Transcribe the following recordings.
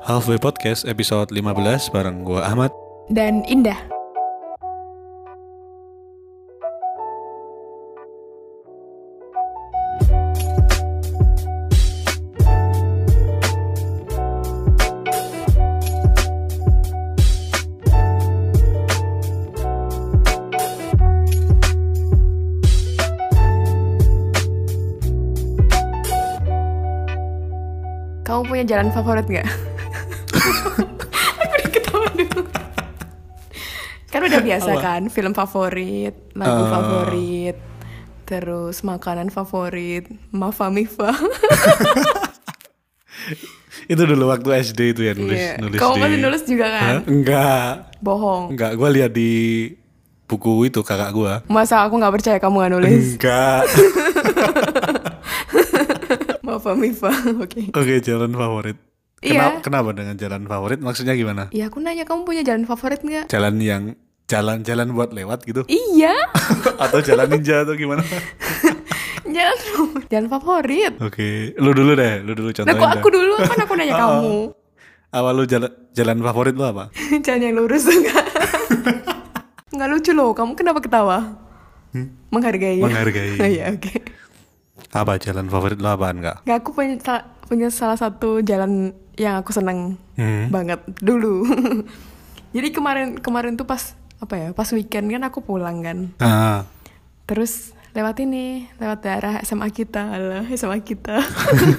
Halfway Podcast episode 15 bareng gua Ahmad. dan indah. Kamu punya jalan favorit nggak? Biasa Apa? kan, film favorit, lagu Eh. favorit, terus makanan favorit, Mafa Mifa. Itu dulu waktu SD itu ya nulis Iya. nulis Kamu di- masih nulis juga kan? Hah? Enggak. Bohong. Enggak, gua lihat di buku itu kakak gua. Masa aku nggak percaya kamu nggak nulis? Enggak. Mafa Mifa, oke. Oke, jalan favorit. Iya. Kenapa, kenapa dengan jalan favorit? Maksudnya gimana? Ya aku nanya kamu punya jalan favorit nggak? Jalan yang jalan-jalan buat lewat gitu? Iya, atau jalan ninja atau gimana? jalan jalan favorit. Oke, lu dulu deh, lu dulu kok dah. aku dulu kan aku nanya Oh. kamu. Awal lu jalan jalan favorit lu apa? Jalan yang lurus enggak? Nggak lucu loh, kamu kenapa ketawa? Menghargai. ya? Menghargai. Oh, Iya, oke. Apa jalan favorit lu apaan enggak? Nggak, aku punya, punya salah satu jalan yang aku seneng Hmm. banget dulu. Jadi kemarin kemarin tuh pas apa ya? Pas weekend kan aku pulang kan. Ah, Terus lewat ini, lewat daerah SMA kita, lah SMA kita.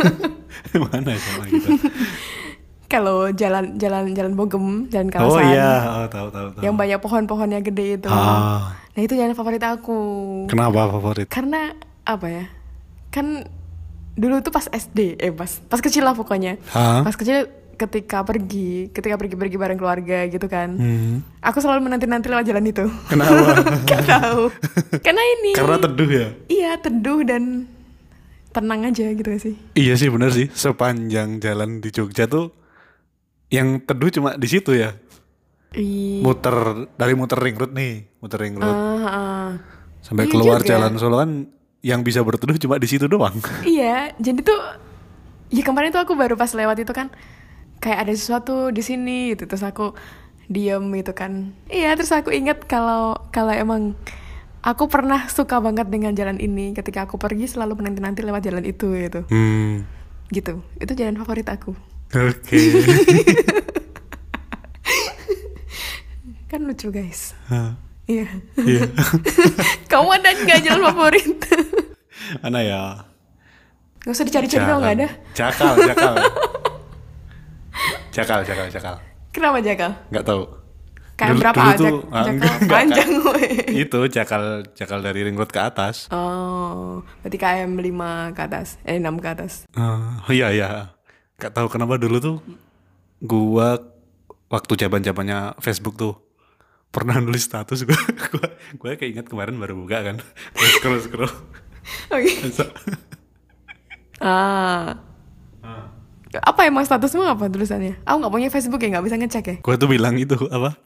mana sama kita? Kalau jalan jalan jalan Bogem, jalan Oh kawasan. iya, oh, tahu tahu tahu. Yang banyak pohon-pohonnya gede itu. Ah. Nah, itu jalan favorit aku. Kenapa favorit? Karena apa ya? Kan dulu tuh pas SD, eh pas pas kecil lah pokoknya. Pas kecil ketika pergi, ketika pergi-pergi bareng keluarga gitu kan. Hmm. Aku selalu menanti-nanti lewat jalan itu. Kenapa? Gak tahu. Karena ini. Karena teduh ya? Iya, teduh dan tenang aja gitu gak sih? Iya sih bener sih, sepanjang jalan di Jogja tuh yang teduh cuma di situ ya. Iya. Muter dari muter ring road nih, muter ring road Ah, ah. sampai iya keluar juga. jalan Solo kan yang bisa berteduh cuma di situ doang. Iya, jadi tuh ya kemarin tuh aku baru pas lewat itu kan kayak ada sesuatu di sini gitu terus aku diem gitu kan. Iya, terus aku ingat kalau kalau emang aku pernah suka banget dengan jalan ini ketika aku pergi selalu menanti-nanti lewat jalan itu gitu. Hmm. Gitu. Itu jalan favorit aku. Oke. Kan lucu, guys. Iya. Iya. Kamu ada nggak jalan favorit? Mana ya? Gak usah dicari-cari dong, nggak ada. Cakal, cakal. Cakal, cakal, cakal. Kenapa jakal? Nggak tahu. Kayak Dulu- berapa dulu jak- tuh, ah, jakal enggak, panjang, weh. Itu cakal, cakal dari ring road ke atas. Oh, berarti KM 5 ke atas, eh 6 ke atas. Oh iya iya. Gak tahu kenapa dulu tuh gua waktu zaman-zamannya Facebook tuh pernah nulis status gua gua gua kayak ingat kemarin baru buka kan. Scroll scroll. Oke. Masa- Ah. Apa emang statusmu apa tulisannya? Aku nggak punya Facebook ya, nggak bisa ngecek ya. Gua tuh bilang itu apa?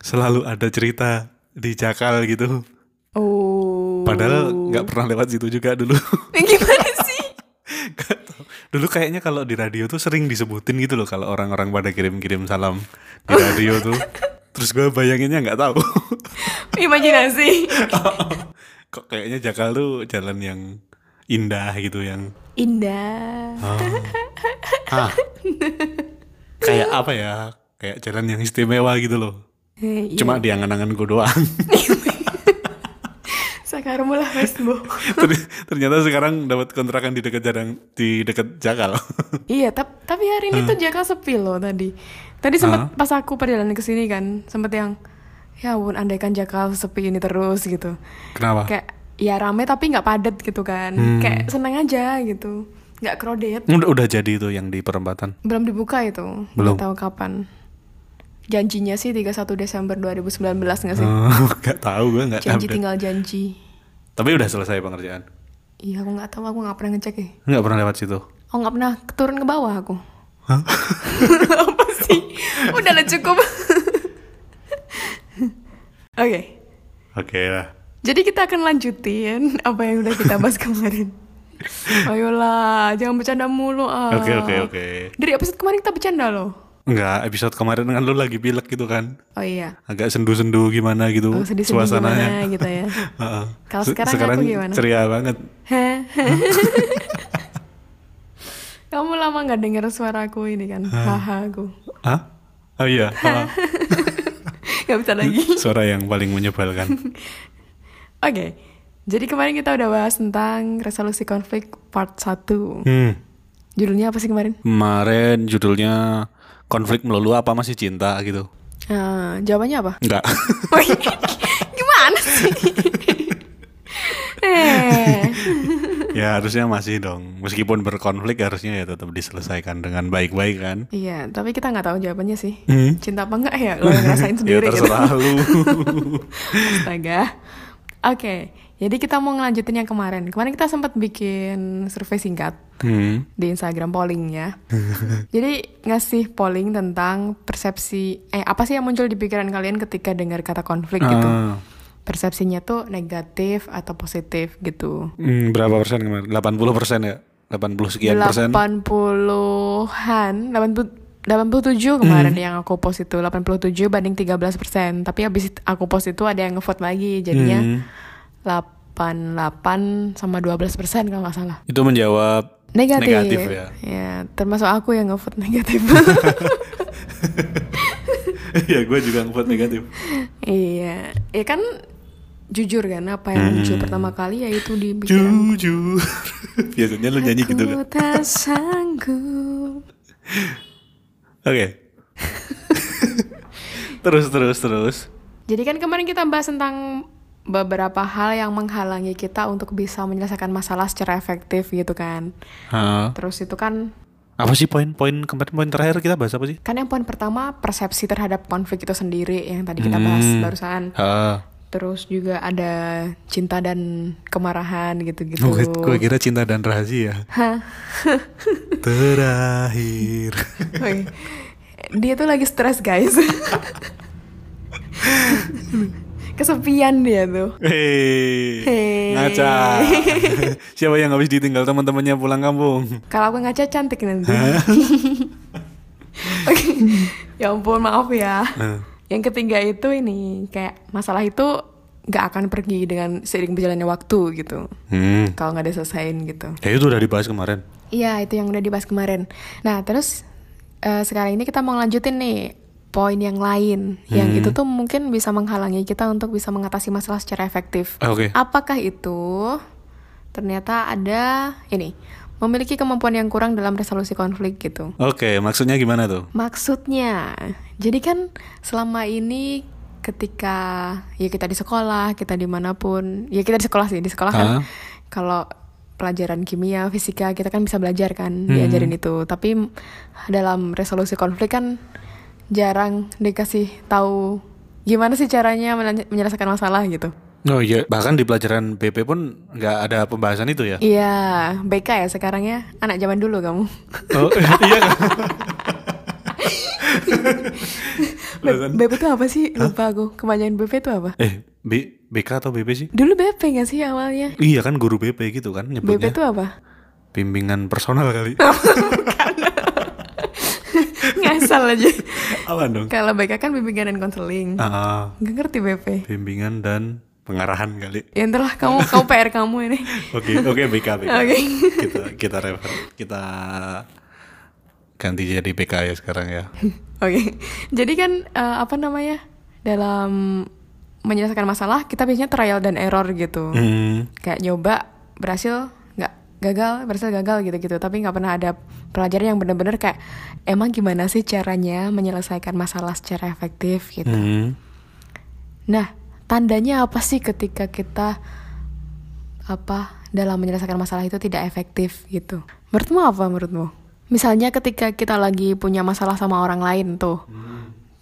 Selalu ada cerita di Jakal gitu. Oh. Padahal nggak pernah lewat situ juga dulu. Gimana sih? Dulu kayaknya kalau di radio tuh sering disebutin gitu loh kalau orang-orang pada kirim-kirim salam di radio tuh. Terus gue bayanginnya nggak tahu. Imajinasi. Kok kayaknya Jakal tuh jalan yang indah gitu yang Indah. ah, kayak apa ya? Kayak jalan yang istimewa gitu loh. Eh, iya. Cuma di angan-angan gue doang. Sakarmu lah Facebook. Ter- Ternyata sekarang dapat kontrakan di dekat jalan di dekat Jakal. iya, tap- tapi hari ini tuh Jakal sepi loh tadi. Tadi sempat pas aku perjalanan ke sini kan, sempat yang ya ampun andaikan Jakal sepi ini terus gitu. Kenapa? Kayak ya rame tapi nggak padat gitu kan. Hmm. Kayak seneng aja gitu. Nggak crowded. Udah, udah jadi itu yang di perempatan. Belum dibuka itu. Belum. Nggak tahu kapan. Janjinya sih 31 Desember 2019 nggak sih? Oh, Gak tahu gue nggak janji update. tinggal janji. Tapi udah selesai pengerjaan. Iya aku nggak tahu aku nggak pernah ngecek ya. Nggak pernah lewat situ. Oh nggak pernah turun ke bawah aku. Hah? Apa sih? Udah lah cukup. Oke. Oke lah. Jadi kita akan lanjutin apa yang udah kita bahas kemarin. Ayolah, jangan bercanda mulu ah. Oke oke oke. Dari episode kemarin kita bercanda loh. Enggak, episode kemarin kan lu lagi pilek gitu kan. Oh iya. Agak sendu-sendu gimana gitu Oh, sedih-sedih suasananya. gimana gitu ya. Heeh. Kalau Se- sekarang aku gimana? ceria banget. Kamu lama nggak dengar suaraku ini kan? Haha aku. Hah? Oh iya. Gak bisa lagi. Suara yang paling menyebalkan. Oke. Jadi kemarin kita udah bahas tentang resolusi konflik part 1. Hmm. Judulnya apa sih kemarin? Kemarin judulnya konflik melulu apa masih cinta gitu. Eh, jawabannya apa? Enggak. Gimana sih? eh. ya harusnya masih dong. Meskipun berkonflik harusnya ya tetap diselesaikan dengan baik-baik kan. Iya, tapi kita nggak tahu jawabannya sih. Hmm. Cinta apa enggak ya? Lo yang ngerasain Ya sendiri gitu. terserah lu. Astaga. Oke, jadi kita mau ngelanjutin yang kemarin. Kemarin kita sempat bikin survei singkat Hmm. di Instagram polling ya. jadi ngasih polling tentang persepsi eh apa sih yang muncul di pikiran kalian ketika dengar kata konflik gitu. Ah. Persepsinya tuh negatif atau positif gitu. Hmm, berapa persen kemarin? 80 persen ya? 80 sekian persen? 80-an, 80 87 kemarin yang aku post itu 87 banding 13 persen tapi habis aku post itu ada yang ngevote lagi jadinya Hmm. 88 sama 12 persen kalau nggak salah Itu menjawab negatif, Negatif ya. termasuk aku yang ngevote negatif ya gue juga ngevote negatif. iya ya kan jujur kan apa yang Hmm. muncul pertama kali yaitu di pikiran Jujur. Biasanya lu nyanyi gitu aku kan. tak sanggup Oke. terus terus terus. Jadi kan kemarin kita bahas tentang beberapa hal yang menghalangi kita untuk bisa menyelesaikan masalah secara efektif gitu kan. Hah. Terus itu kan Apa sih poin-poin kemarin poin terakhir kita bahas apa sih? kan yang poin pertama persepsi terhadap konflik itu sendiri yang tadi kita bahas Hmm. barusan. Ah. Terus juga ada cinta dan kemarahan gitu-gitu. Gue kira cinta dan rahasia. Terakhir. Woi, Dia tuh lagi stres guys. Kesepian dia tuh. Hei, Hei. ngaca. Siapa yang habis ditinggal teman-temannya pulang kampung? Kalau aku ngaca cantik nanti. Oke. Ya ampun, maaf ya. Nah. Yang ketiga itu ini kayak masalah itu nggak akan pergi dengan seiring berjalannya waktu gitu. Hmm. Kalau nggak diselesain gitu. Ya itu udah dibahas kemarin. Iya, itu yang udah dibahas kemarin. Nah, terus eh, sekarang ini kita mau lanjutin nih poin yang lain yang Hmm. itu tuh mungkin bisa menghalangi kita untuk bisa mengatasi masalah secara efektif. Ah, Oke. Apakah itu ternyata ada ini memiliki kemampuan yang kurang dalam resolusi konflik gitu. Oke, maksudnya gimana tuh? Maksudnya, jadi kan selama ini ketika ya kita di sekolah, kita di mana pun, ya kita di sekolah sih di sekolah kan, kalau pelajaran kimia, fisika kita kan bisa belajar kan, Hmm. diajarin itu. Tapi dalam resolusi konflik kan jarang dikasih tahu gimana sih caranya menye- menyelesaikan masalah gitu. Oh iya, bahkan di pelajaran BP pun nggak ada pembahasan itu ya? Iya, BK ya sekarang ya, anak zaman dulu kamu. Oh iya kan? BP itu apa sih? Lupa aku. Kepanjangan BP itu apa? eh, B, BK atau BP sih? Dulu BP gak sih awalnya? Iya kan guru BP gitu kan BP nyebutnya. itu apa? Bimbingan personal kali. Ngasal aja. Apa dong? Kalau BK kan bimbingan dan konseling. Ah, Gak ngerti BP. bimbingan dan pengarahan kali. Ya entar lah kamu kamu PR kamu ini. Oke, oke BK BK. Oke. Kita kita refer, kita ganti jadi BK ya sekarang ya. Oke. Jadi kan eh, apa namanya? Dalam menyelesaikan masalah kita biasanya trial dan error gitu. Hmm. Kayak nyoba berhasil nggak gagal berhasil gagal gitu-gitu tapi nggak pernah ada pelajaran yang bener-bener kayak emang gimana sih caranya menyelesaikan masalah secara efektif gitu. Hmm. Nah, tandanya apa sih ketika kita apa dalam menyelesaikan masalah itu tidak efektif gitu? Menurutmu apa menurutmu? Misalnya ketika kita lagi punya masalah sama orang lain tuh.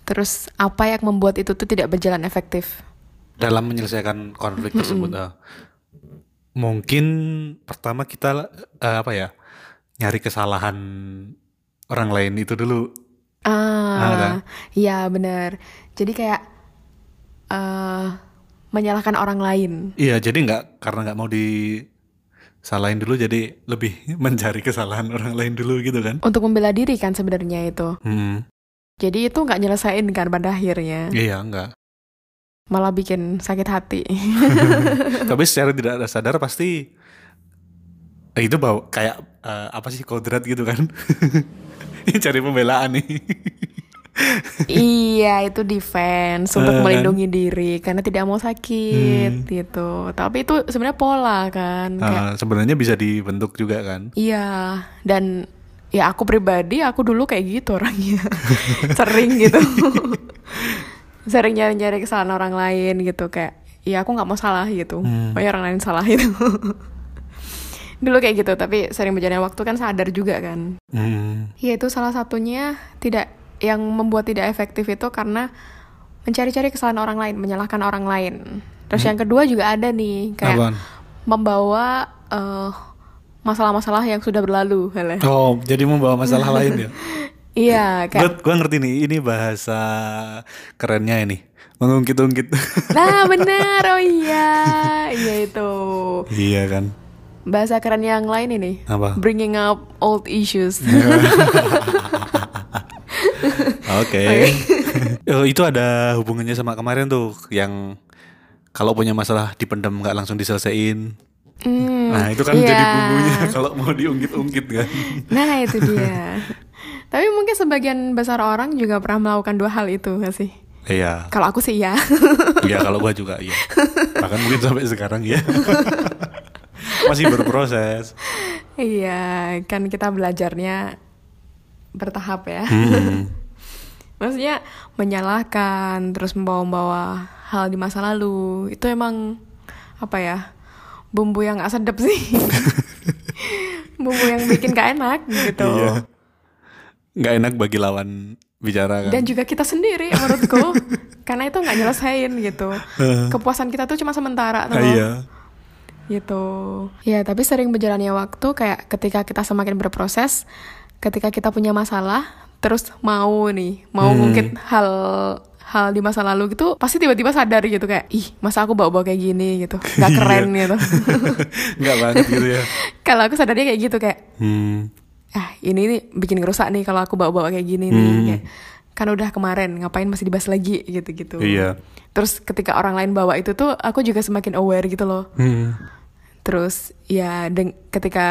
Terus apa yang membuat itu tuh tidak berjalan efektif? Dalam menyelesaikan konflik tersebut, ah, mungkin pertama kita eh, apa ya nyari kesalahan orang lain itu dulu. Ah, kan? Ah, iya benar. Jadi kayak eh menyalahkan orang lain. Iya, jadi nggak karena nggak mau di salahin dulu jadi lebih mencari kesalahan orang lain dulu gitu kan. Untuk membela diri kan sebenarnya itu. Hmm. Jadi itu nggak nyelesain kan pada akhirnya. Iya, enggak. Malah bikin sakit hati. Tapi secara tidak ada sadar pasti eh, itu bawa kayak eh, apa sih kodrat gitu kan. Ini cari pembelaan nih. Iya, itu defense untuk kan? melindungi diri karena tidak mau sakit gitu. Tapi itu sebenarnya pola kan. Kayak, Ah, sebenarnya bisa dibentuk juga kan. Iya, dan ya aku pribadi aku dulu kayak gitu orangnya. Sering gitu. Sering nyari-nyari kesalahan orang lain gitu kayak ya aku nggak mau salah gitu. Hmm. Pokoknya orang lain salah itu. dulu kayak gitu, tapi sering berjalannya waktu kan sadar juga kan. Hmm. Ya itu salah satunya tidak yang membuat tidak efektif itu karena mencari-cari kesalahan orang lain, menyalahkan orang lain. Terus yang kedua juga ada nih kayak Apaan? membawa eh, masalah-masalah yang sudah berlalu. Oh, jadi membawa masalah lain ya. Iya, Gue kayak gua ngerti nih, ini bahasa kerennya ini. Mengungkit-ungkit. nah benar, oh iya, iya itu iya kan. bahasa keren yang lain ini. Apa? Bringing up old issues. Oke. Oh, itu ada hubungannya sama kemarin tuh yang kalau punya masalah dipendam nggak langsung diselesaikan. Hmm, Nah, itu kan iya. jadi bumbunya kalau mau diungkit-ungkit kan. Nah itu dia. Tapi mungkin sebagian besar orang juga pernah melakukan dua hal itu gak sih? Iya. Kalau aku sih ya. Iya, kalau gua juga iya. Bahkan mungkin sampai sekarang ya. Masih berproses. iya, kan kita belajarnya bertahap ya. Hmm. Maksudnya menyalahkan, terus membawa-bawa hal di masa lalu. Itu emang apa ya? Bumbu yang gak sedap sih. Bumbu yang bikin gak enak gitu. Iya. Nggak enak bagi lawan bicara kan. Dan juga kita sendiri menurutku. Karena itu nggak nyelesain gitu. Kepuasan kita tuh cuma sementara Ah, iya. gitu ya tapi sering berjalannya waktu kayak ketika kita semakin berproses ketika kita punya masalah terus mau nih mau Hmm. mungkin hal hal di masa lalu gitu pasti tiba-tiba sadar gitu kayak ih masa aku bawa-bawa kayak gini gitu nggak Iya. keren gitu Nggak banget gitu ya. kalau aku sadarnya kayak gitu kayak Hmm. ah ini nih bikin ngerusak nih kalau aku bawa-bawa kayak gini nih Hmm. Kayak, kan udah kemarin ngapain masih dibahas lagi gitu-gitu Iya. terus ketika orang lain bawa itu tuh aku juga semakin aware gitu loh Hmm. Terus ya deng- ketika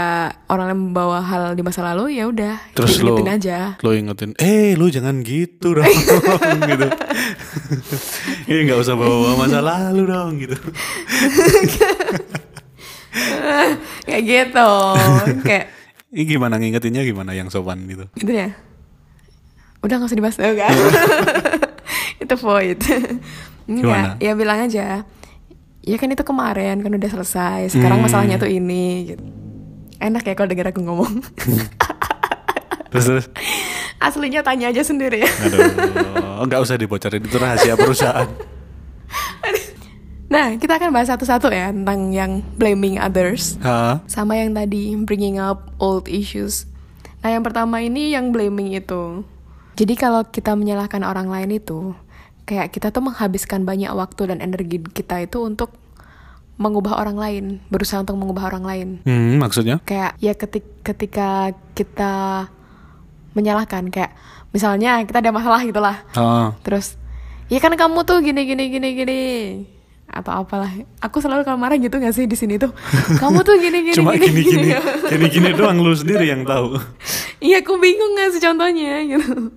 orang lain membawa hal di masa lalu ya udah Terus lo diingetin aja. lo ingetin, eh lu jangan gitu dong, gitu. Ini nggak usah bawa masa lalu dong, gitu. Kayak gitu. Kayak Ini gimana ngingetinnya gimana yang sopan gitu? gitu ya. Udah gak usah dibahas kan. itu void. Gimana? Enggak, ya bilang aja. Ya kan itu kemarin kan udah selesai. Sekarang Hmm. masalahnya tuh ini gitu. Enak ya kalau denger aku ngomong. Terus terus, Aslinya tanya aja sendiri ya. aduh, nggak usah dibocorin itu rahasia perusahaan. Nah, kita akan bahas satu-satu ya tentang yang blaming others. Hah? sama yang tadi bringing up old issues. Nah, yang pertama ini yang blaming itu. Jadi kalau kita menyalahkan orang lain itu, kayak kita tuh menghabiskan banyak waktu dan energi kita itu untuk mengubah orang lain, berusaha untuk mengubah orang lain. Hmm, maksudnya? Kayak ya ketik, ketika kita menyalahkan kayak misalnya kita ada masalah gitulah. Ah, Terus ya kan kamu tuh gini gini gini gini atau apalah. Aku selalu kalau marah gitu gak sih di sini tuh. Kamu tuh gini gini cuma gini. gini-gini, gini-gini doang lu sendiri yang tahu. Iya aku bingung gak sih contohnya gitu.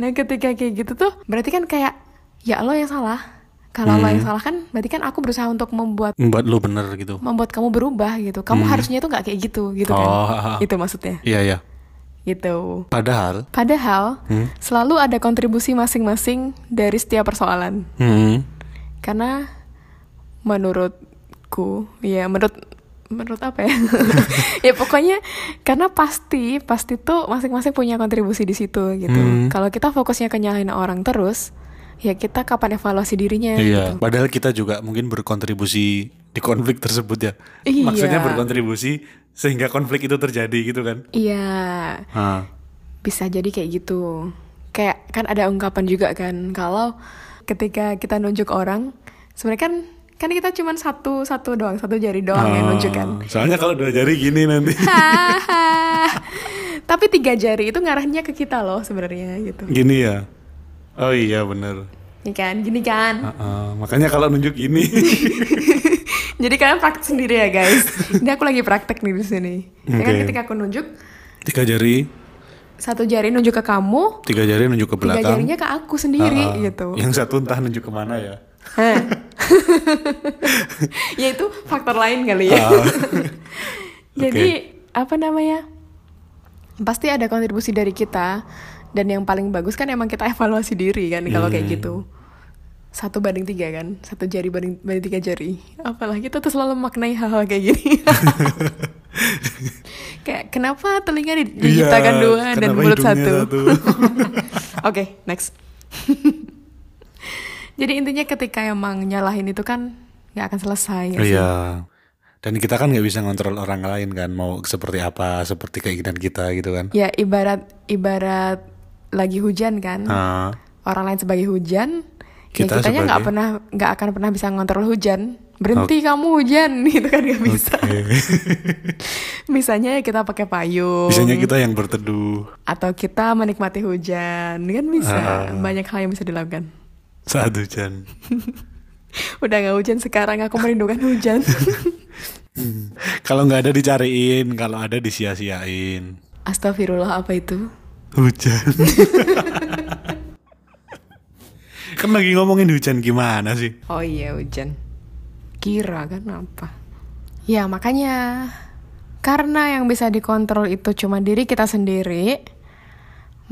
Nah ketika kayak gitu tuh berarti kan kayak ya lo yang salah. Kalau lo yang salah kan berarti kan aku berusaha untuk membuat Buat lu bener gitu. membuat kamu berubah gitu. Kamu harusnya tuh nggak kayak gitu gitu kan. Oh, ha, ha. Itu maksudnya. Iya ya. Gitu. Padahal, Padahal Hmm. selalu ada kontribusi masing-masing dari setiap persoalan. hmm, Karena menurutku ya menurut menurut apa ya ya pokoknya karena pasti pasti tuh masing-masing punya kontribusi di situ gitu Hmm. kalau kita fokusnya ke nyalahin orang terus ya kita kapan evaluasi dirinya iya. gitu. Padahal kita juga mungkin berkontribusi di konflik tersebut ya. Iya. Maksudnya berkontribusi sehingga konflik itu terjadi gitu kan? iya Ah, bisa jadi kayak gitu kayak kan ada ungkapan juga kan kalau ketika kita nunjuk orang sebenarnya kan kan kita cuma satu satu doang satu jari doang yang nunjuk kan Soalnya kalau dua jari gini nanti. Tapi tiga jari itu ngarahnya ke kita loh sebenarnya gitu gini ya. Oh iya bener. Ini kan gini kan Heeh, makanya kalau nunjuk gini. jadi kalian praktek sendiri ya guys ini aku lagi praktek nih di sini ya kan ketika aku nunjuk tiga jari, satu jari nunjuk ke kamu tiga jari nunjuk ke tiga belakang. jarinya ke aku sendiri ah. gitu Yang satu entah nunjuk ke mana ya. Ya itu faktor lain kali ya. Ah. Jadi apa namanya? Pasti ada kontribusi dari kita dan yang paling bagus kan emang kita evaluasi diri kan kalau kayak Hmm. gitu. Satu banding tiga kan, satu jari banding, banding tiga jari. Apalah kita tuh selalu maknai hal-hal kayak gini. kayak kenapa telinga di- diciptakan Iya, dua dan mulut satu? Oke, next. Jadi intinya ketika emang nyalahin itu kan nggak akan selesai. sih? Iya. Dan kita kan nggak bisa ngontrol orang lain kan mau seperti apa, seperti keinginan kita gitu kan. Ya ibarat ibarat lagi hujan kan. Ah, Orang lain sebagai hujan, Kita ya kitanya nggak sebagai- pernah nggak akan pernah bisa ngontrol hujan. Berhenti kamu hujan, itu kan nggak bisa. oke. Misalnya kita pakai payung. Bisanya kita yang berteduh atau kita menikmati hujan, kan bisa. Ah. Banyak hal yang bisa dilakukan. saat hujan. Udah nggak hujan sekarang, aku merindukan hujan. Kalau nggak ada dicariin, kalau ada disia-siain. Astagfirullah apa itu? Hujan. kan lagi ngomongin hujan gimana sih? Oh iya hujan. Kira kan apa? Ya makanya karena yang bisa dikontrol itu cuma diri kita sendiri,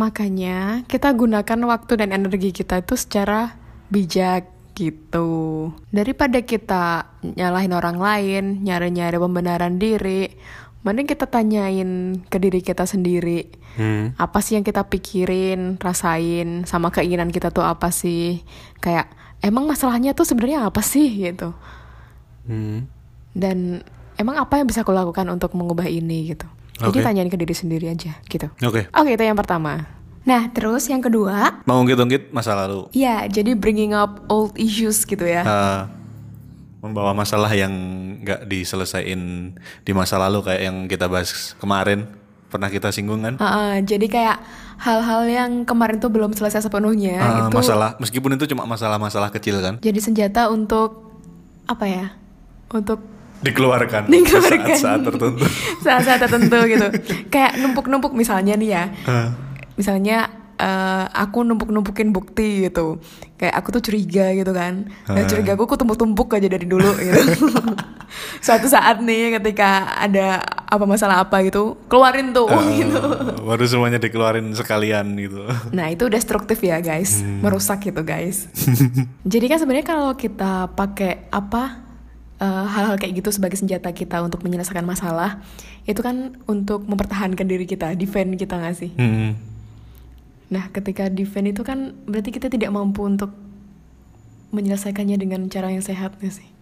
makanya kita gunakan waktu dan energi kita itu secara bijak gitu. Daripada kita nyalahin orang lain, nyari-nyari pembenaran diri, mending kita tanyain ke diri kita sendiri Hmm. apa sih yang kita pikirin, rasain, sama keinginan kita tuh apa sih? Kayak emang masalahnya tuh sebenarnya apa sih gitu? Hmm. Dan emang apa yang bisa aku lakukan untuk mengubah ini gitu? Jadi Oke. tanyain ke diri sendiri aja gitu. Oke. Oke itu yang pertama. Nah terus yang kedua, Mau ungkit-ungkit masa lalu. ya jadi bringing up old issues gitu ya. Ah, membawa masalah yang nggak diselesain di masa lalu kayak yang kita bahas kemarin. Pernah kita singgung kan? Heeh, jadi kayak hal-hal yang kemarin tuh belum selesai sepenuhnya Ah, itu masalah. Meskipun itu cuma masalah-masalah kecil kan? Jadi senjata untuk apa ya? Untuk dikeluarkan, Dikeluarkan. saat-saat tertentu. Saat-saat tertentu gitu. Kayak numpuk-numpuk misalnya nih ya. Ah, misalnya eh, aku numpuk-numpukin bukti gitu. Kayak aku tuh curiga gitu kan. Dan Ah. curiga aku tumpuk-tumpuk aja dari dulu gitu. Suatu saat nih ketika ada apa masalah apa gitu keluarin tuh ah, gitu. baru semuanya dikeluarin sekalian gitu. Nah itu destruktif ya guys. Merusak gitu guys. Jadi kan sebenarnya kalau kita pakai apa eh, hal-hal kayak gitu sebagai senjata kita untuk menyelesaikan masalah itu kan untuk mempertahankan diri kita defend kita nggak sih? Hmm. Nah, ketika defend itu kan berarti kita tidak mampu untuk menyelesaikannya dengan cara yang sehat gak sih?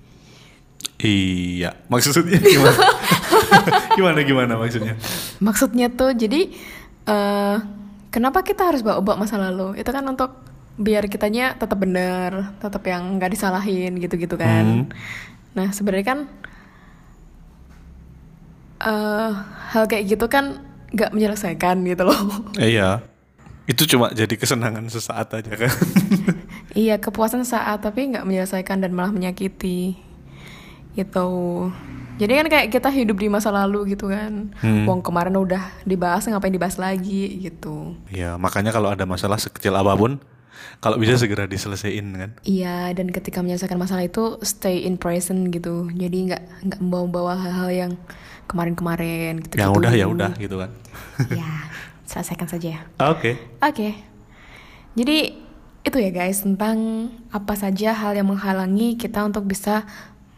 iya maksudnya gimana gimana gimana maksudnya Maksudnya tuh jadi eh kenapa kita harus bawa-bawa masa lalu? Itu kan untuk biar kitanya tetap benar, tetap yang nggak disalahin gitu-gitu kan. Hmm. Nah, sebenarnya kan eh hal kayak gitu kan nggak menyelesaikan gitu loh. Iya itu cuma jadi kesenangan sesaat aja kan Iya kepuasan saat tapi nggak menyelesaikan dan malah menyakiti gitu. Jadi kan kayak kita hidup di masa lalu gitu kan. Hmm. Wong kemarin udah dibahas ngapain dibahas lagi gitu. Iya, makanya kalau ada masalah sekecil apa pun, kalau bisa segera diselesaikan kan. Iya dan ketika menyelesaikan masalah itu stay in present gitu. Jadi nggak nggak membawa-bawa hal-hal yang kemarin-kemarin gitu. Yang udah ya udah gitu kan. ya selesaikan saja ya. Oke. Oke. Jadi itu ya guys tentang apa saja hal yang menghalangi kita untuk bisa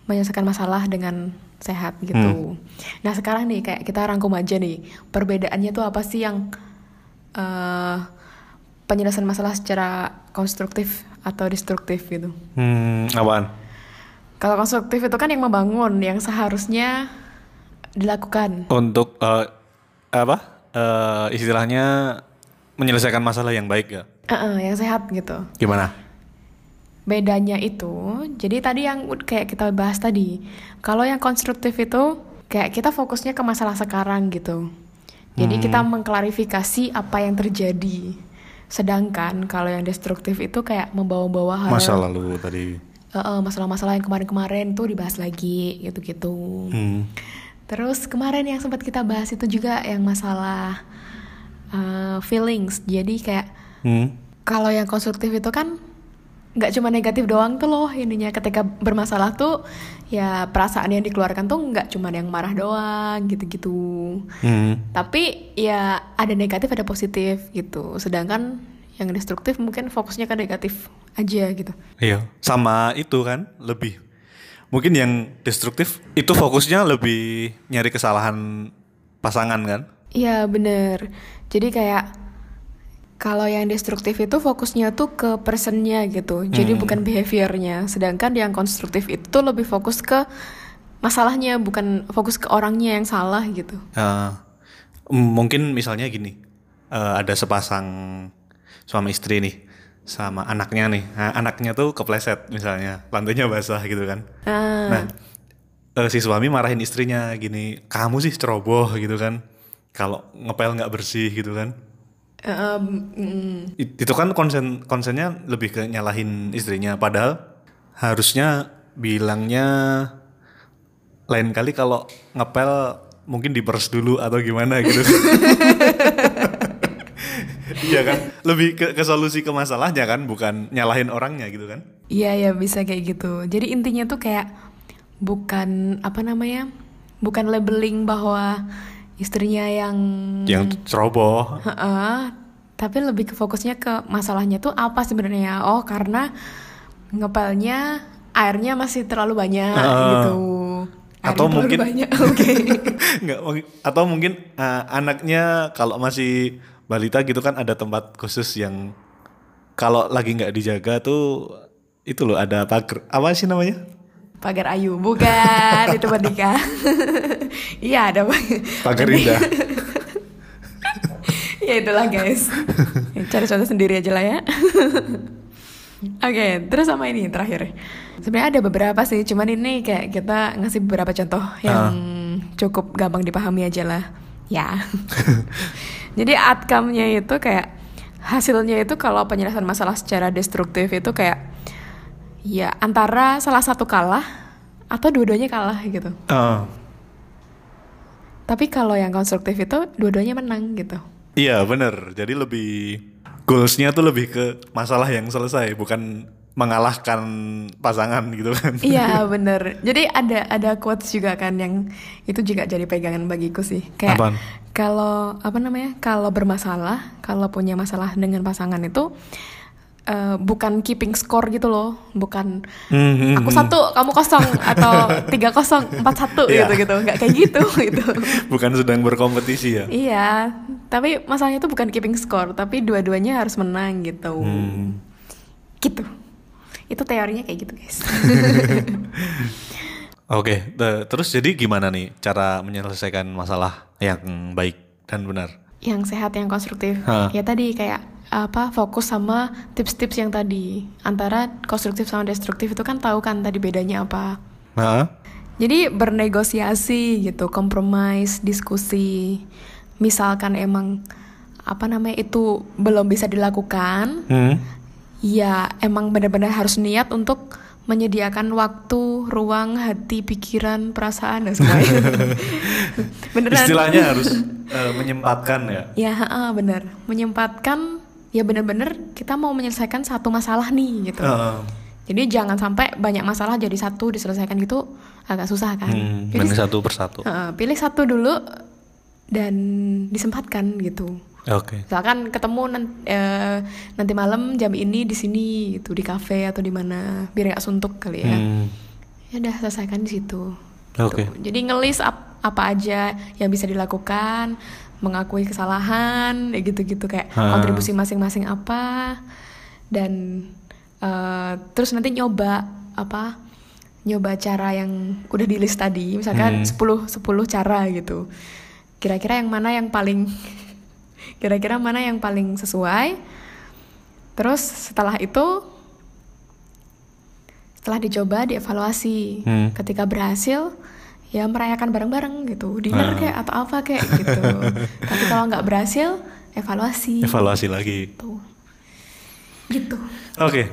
menyelesaikan masalah dengan sehat gitu. Nah sekarang nih kayak kita rangkum aja nih perbedaannya tuh apa sih yang eh penyelesaian masalah secara konstruktif atau destruktif gitu. Hmm, apaan? Kalau konstruktif itu kan yang membangun, yang seharusnya dilakukan. Untuk eh, apa? Eh, istilahnya menyelesaikan masalah yang baik ya. Eh, eh, yang sehat gitu. Gimana? bedanya itu jadi tadi yang kayak kita bahas tadi kalau yang konstruktif itu kayak kita fokusnya ke masalah sekarang gitu jadi kita mengklarifikasi apa yang terjadi sedangkan kalau yang destruktif itu kayak membawa-bawa hal Masa lalu tadi. Eh, eh, masalah-masalah yang kemarin-kemarin tuh dibahas lagi gitu-gitu Hmm. Terus kemarin yang sempat kita bahas itu juga yang masalah uh, feelings. Jadi kayak Hmm. kalau yang konstruktif itu kan nggak cuma negatif doang tuh loh ininya ketika bermasalah tuh ya perasaan yang dikeluarkan tuh nggak cuma yang marah doang gitu-gitu. Hmm. Tapi ya ada negatif ada positif gitu. Sedangkan yang destruktif mungkin fokusnya ke negatif aja gitu. Iya, sama itu kan lebih mungkin yang destruktif itu fokusnya lebih nyari kesalahan pasangan kan? Iya bener. Jadi kayak kalau yang destruktif itu fokusnya tuh ke personnya gitu. Jadi bukan behaviornya. Sedangkan yang konstruktif itu lebih fokus ke masalahnya, bukan fokus ke orangnya yang salah gitu. M- mungkin misalnya gini, eh, ada sepasang suami istri nih sama anaknya nih, nah, anaknya tuh kepleset misalnya, lantainya basah gitu kan. Ah, Nah, eh, si suami marahin istrinya gini, kamu sih ceroboh gitu kan, kalau ngepel nggak bersih gitu kan. em, mm, It- itu kan konsen konsennya lebih ke nyalahin istrinya. Padahal harusnya bilangnya lain kali kalau ngepel mungkin diperes dulu atau gimana gitu Iya kan lebih ke, ke solusi ke masalahnya kan bukan nyalahin orangnya gitu kan Iya ya bisa kayak gitu. Jadi intinya tuh kayak bukan apa namanya, bukan labeling bahwa istrinya yang yang ceroboh Heeh, tapi lebih ke fokusnya ke masalahnya tuh apa sebenarnya? Oh, karena ngepelnya airnya masih terlalu banyak Heeh. gitu. Airnya Atau terlalu mungkin- banyak. Oke. nggak mungkin- atau mungkin eh, anaknya kalau masih balita gitu kan ada tempat khusus yang kalau lagi nggak dijaga tuh itu loh ada pagar apa sih namanya Pagar Ayu, bukan itu Merdeka. Iya ada pagar indah ya itulah guys. Cari contoh sendiri aja lah ya. Oke, terus sama ini terakhir. Sebenarnya ada beberapa sih, cuman ini kayak kita ngasih beberapa contoh yang cukup gampang dipahami aja lah. Ya. Jadi outcome-nya itu kayak hasilnya itu kalau penyelesaian masalah secara destruktif itu kayak ya antara salah satu kalah atau dua-duanya kalah gitu. Eh, Tapi kalau yang konstruktif itu dua-duanya menang gitu. iya bener jadi lebih goalsnya tuh lebih ke masalah yang selesai bukan mengalahkan pasangan gitu kan Iya bener. Jadi ada ada quotes juga kan yang itu juga jadi pegangan bagiku sih. Kayak Apaan? kalau apa namanya kalau bermasalah, kalau punya masalah dengan pasangan itu eh, bukan keeping score gitu loh, bukan Hmm, hmm, aku hmm. satu kamu kosong atau tiga kosong empat satu Iya. gitu gitu, nggak kayak gitu gitu. bukan sedang berkompetisi ya Iya, tapi masalahnya itu bukan keeping score, tapi dua-duanya harus menang gitu. Hmm. Gitu. Itu teorinya kayak gitu guys. Oke, te- terus jadi gimana nih cara menyelesaikan masalah yang baik dan benar? yang sehat yang konstruktif Hah. ya tadi kayak apa fokus sama tips-tips yang tadi antara konstruktif sama destruktif itu kan tahu kan tadi bedanya apa Hah? jadi bernegosiasi gitu kompromis diskusi misalkan emang apa namanya itu belum bisa dilakukan Hmm. Ya emang benar-benar harus niat untuk menyediakan waktu, ruang, hati, pikiran, perasaan dan semuanya. Beneran. Istilahnya harus eh, menyempatkan ya. Ya, heeh, bener. Menyempatkan ya bener-bener kita mau menyelesaikan satu masalah nih gitu. Heeh. Jadi jangan sampai banyak masalah jadi satu diselesaikan gitu agak susah kan. Hmm, mending satu persatu. heeh, pilih satu dulu dan disempatkan gitu. Oke. Misalkan ketemu nan- eh, nanti malam jam ini di sini gitu di kafe atau di mana biar nggak suntuk kali ya. Hmm. Ya udah selesaikan di situ. Oke. Gitu. Jadi ngelis ap- apa aja yang bisa dilakukan, mengakui kesalahan, ya gitu-gitu kayak Ha. kontribusi masing-masing apa, dan eh, terus nanti nyoba apa, nyoba cara yang udah di list tadi, misalkan Hmm. 10 10 cara gitu. Kira-kira yang mana yang paling, kira-kira mana yang paling sesuai. Terus setelah itu setelah dicoba dievaluasi Hmm. ketika berhasil ya merayakan bareng-bareng gitu dinner Ah. kayak atau apa kayak gitu tapi kalau nggak berhasil evaluasi Evaluasi lagi. gitu gitu Oke.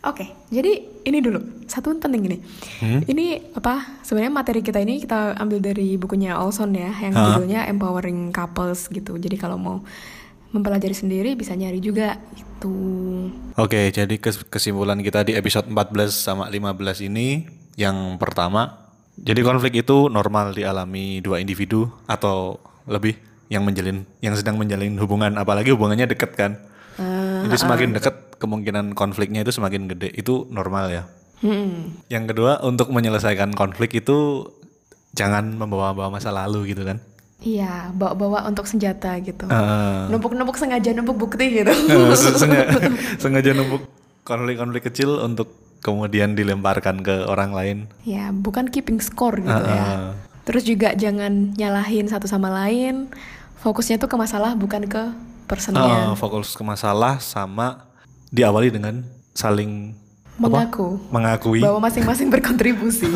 oke jadi ini dulu satu penting ini Hmm? ini apa sebenarnya materi kita ini kita ambil dari bukunya Olson ya yang Ah. judulnya Empowering Couples gitu jadi kalau mau mempelajari sendiri bisa nyari juga gitu Oke, jadi kes- kesimpulan kita di episode 14 sama 15 ini yang pertama, jadi konflik itu normal dialami dua individu atau lebih yang menjalin yang sedang menjalin hubungan apalagi hubungannya deket kan. Jadi semakin deket kemungkinan konfliknya itu semakin gede. Itu normal ya. hmm. Yang kedua, untuk menyelesaikan konflik itu jangan membawa-bawa masa lalu gitu kan. Iya, bawa-bawa untuk senjata gitu. Eh, Numpuk-numpuk sengaja numpuk bukti gitu. Se- sengaja, sengaja numpuk konflik-konflik kecil untuk kemudian dilemparkan ke orang lain. ya, bukan keeping score gitu Ah, ya. Terus juga jangan nyalahin satu sama lain. Fokusnya tuh ke masalah bukan ke personnya. Eh, fokus ke masalah sama diawali dengan saling Mengaku mengakui, bahwa masing-masing berkontribusi.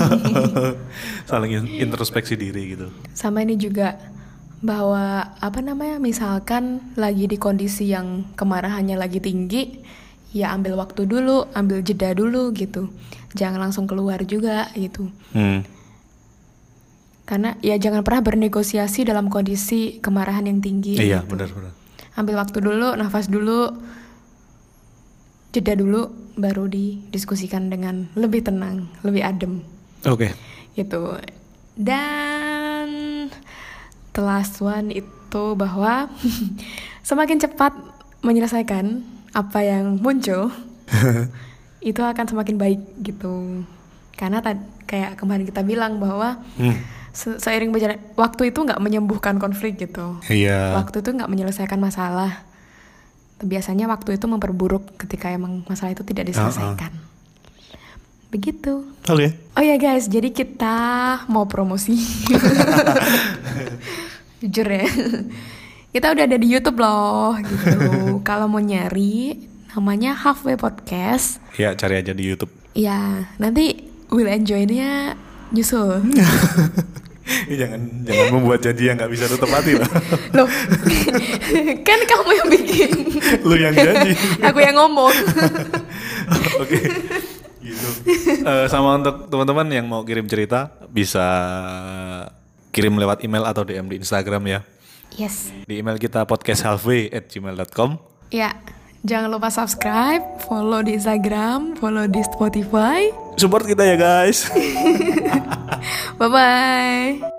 saling in- introspeksi diri gitu. sama ini juga bahwa apa namanya misalkan lagi di kondisi yang kemarahannya lagi tinggi ya ambil waktu dulu ambil jeda dulu gitu jangan langsung keluar juga gitu Hmm. karena ya jangan pernah bernegosiasi dalam kondisi kemarahan yang tinggi Iya, gitu. benar-benar. Ambil waktu dulu nafas dulu jeda dulu baru didiskusikan dengan lebih tenang lebih adem Oke. gitu dan the last one itu bahwa semakin cepat menyelesaikan apa yang muncul itu akan semakin baik gitu karena tadi kayak kemarin kita bilang bahwa Hmm. Se- seiring berjalan waktu itu nggak menyembuhkan konflik gitu Iya. waktu itu nggak menyelesaikan masalah biasanya waktu itu memperburuk ketika emang masalah itu tidak diselesaikan begitu Oke. Oh ya guys, jadi kita mau promosi. Jujur ya. Kita udah ada di YouTube loh gitu. Kalau mau nyari namanya Halfway Podcast. Ya, cari aja di YouTube. Ya, nanti will enjoy-nya nyusul. Ih, jangan jangan membuat janji yang nggak bisa ditepati lah. Loh. kan kamu yang bikin. Lu yang janji. Aku yang ngomong. Oke. Gitu. Eh, sama untuk teman-teman yang mau kirim cerita bisa kirim lewat email atau DM di Instagram ya. yes. Di email kita podcasthalfway@gmail.com. Ya, jangan lupa subscribe, follow di Instagram, follow di Spotify. Support kita ya guys. Bye bye.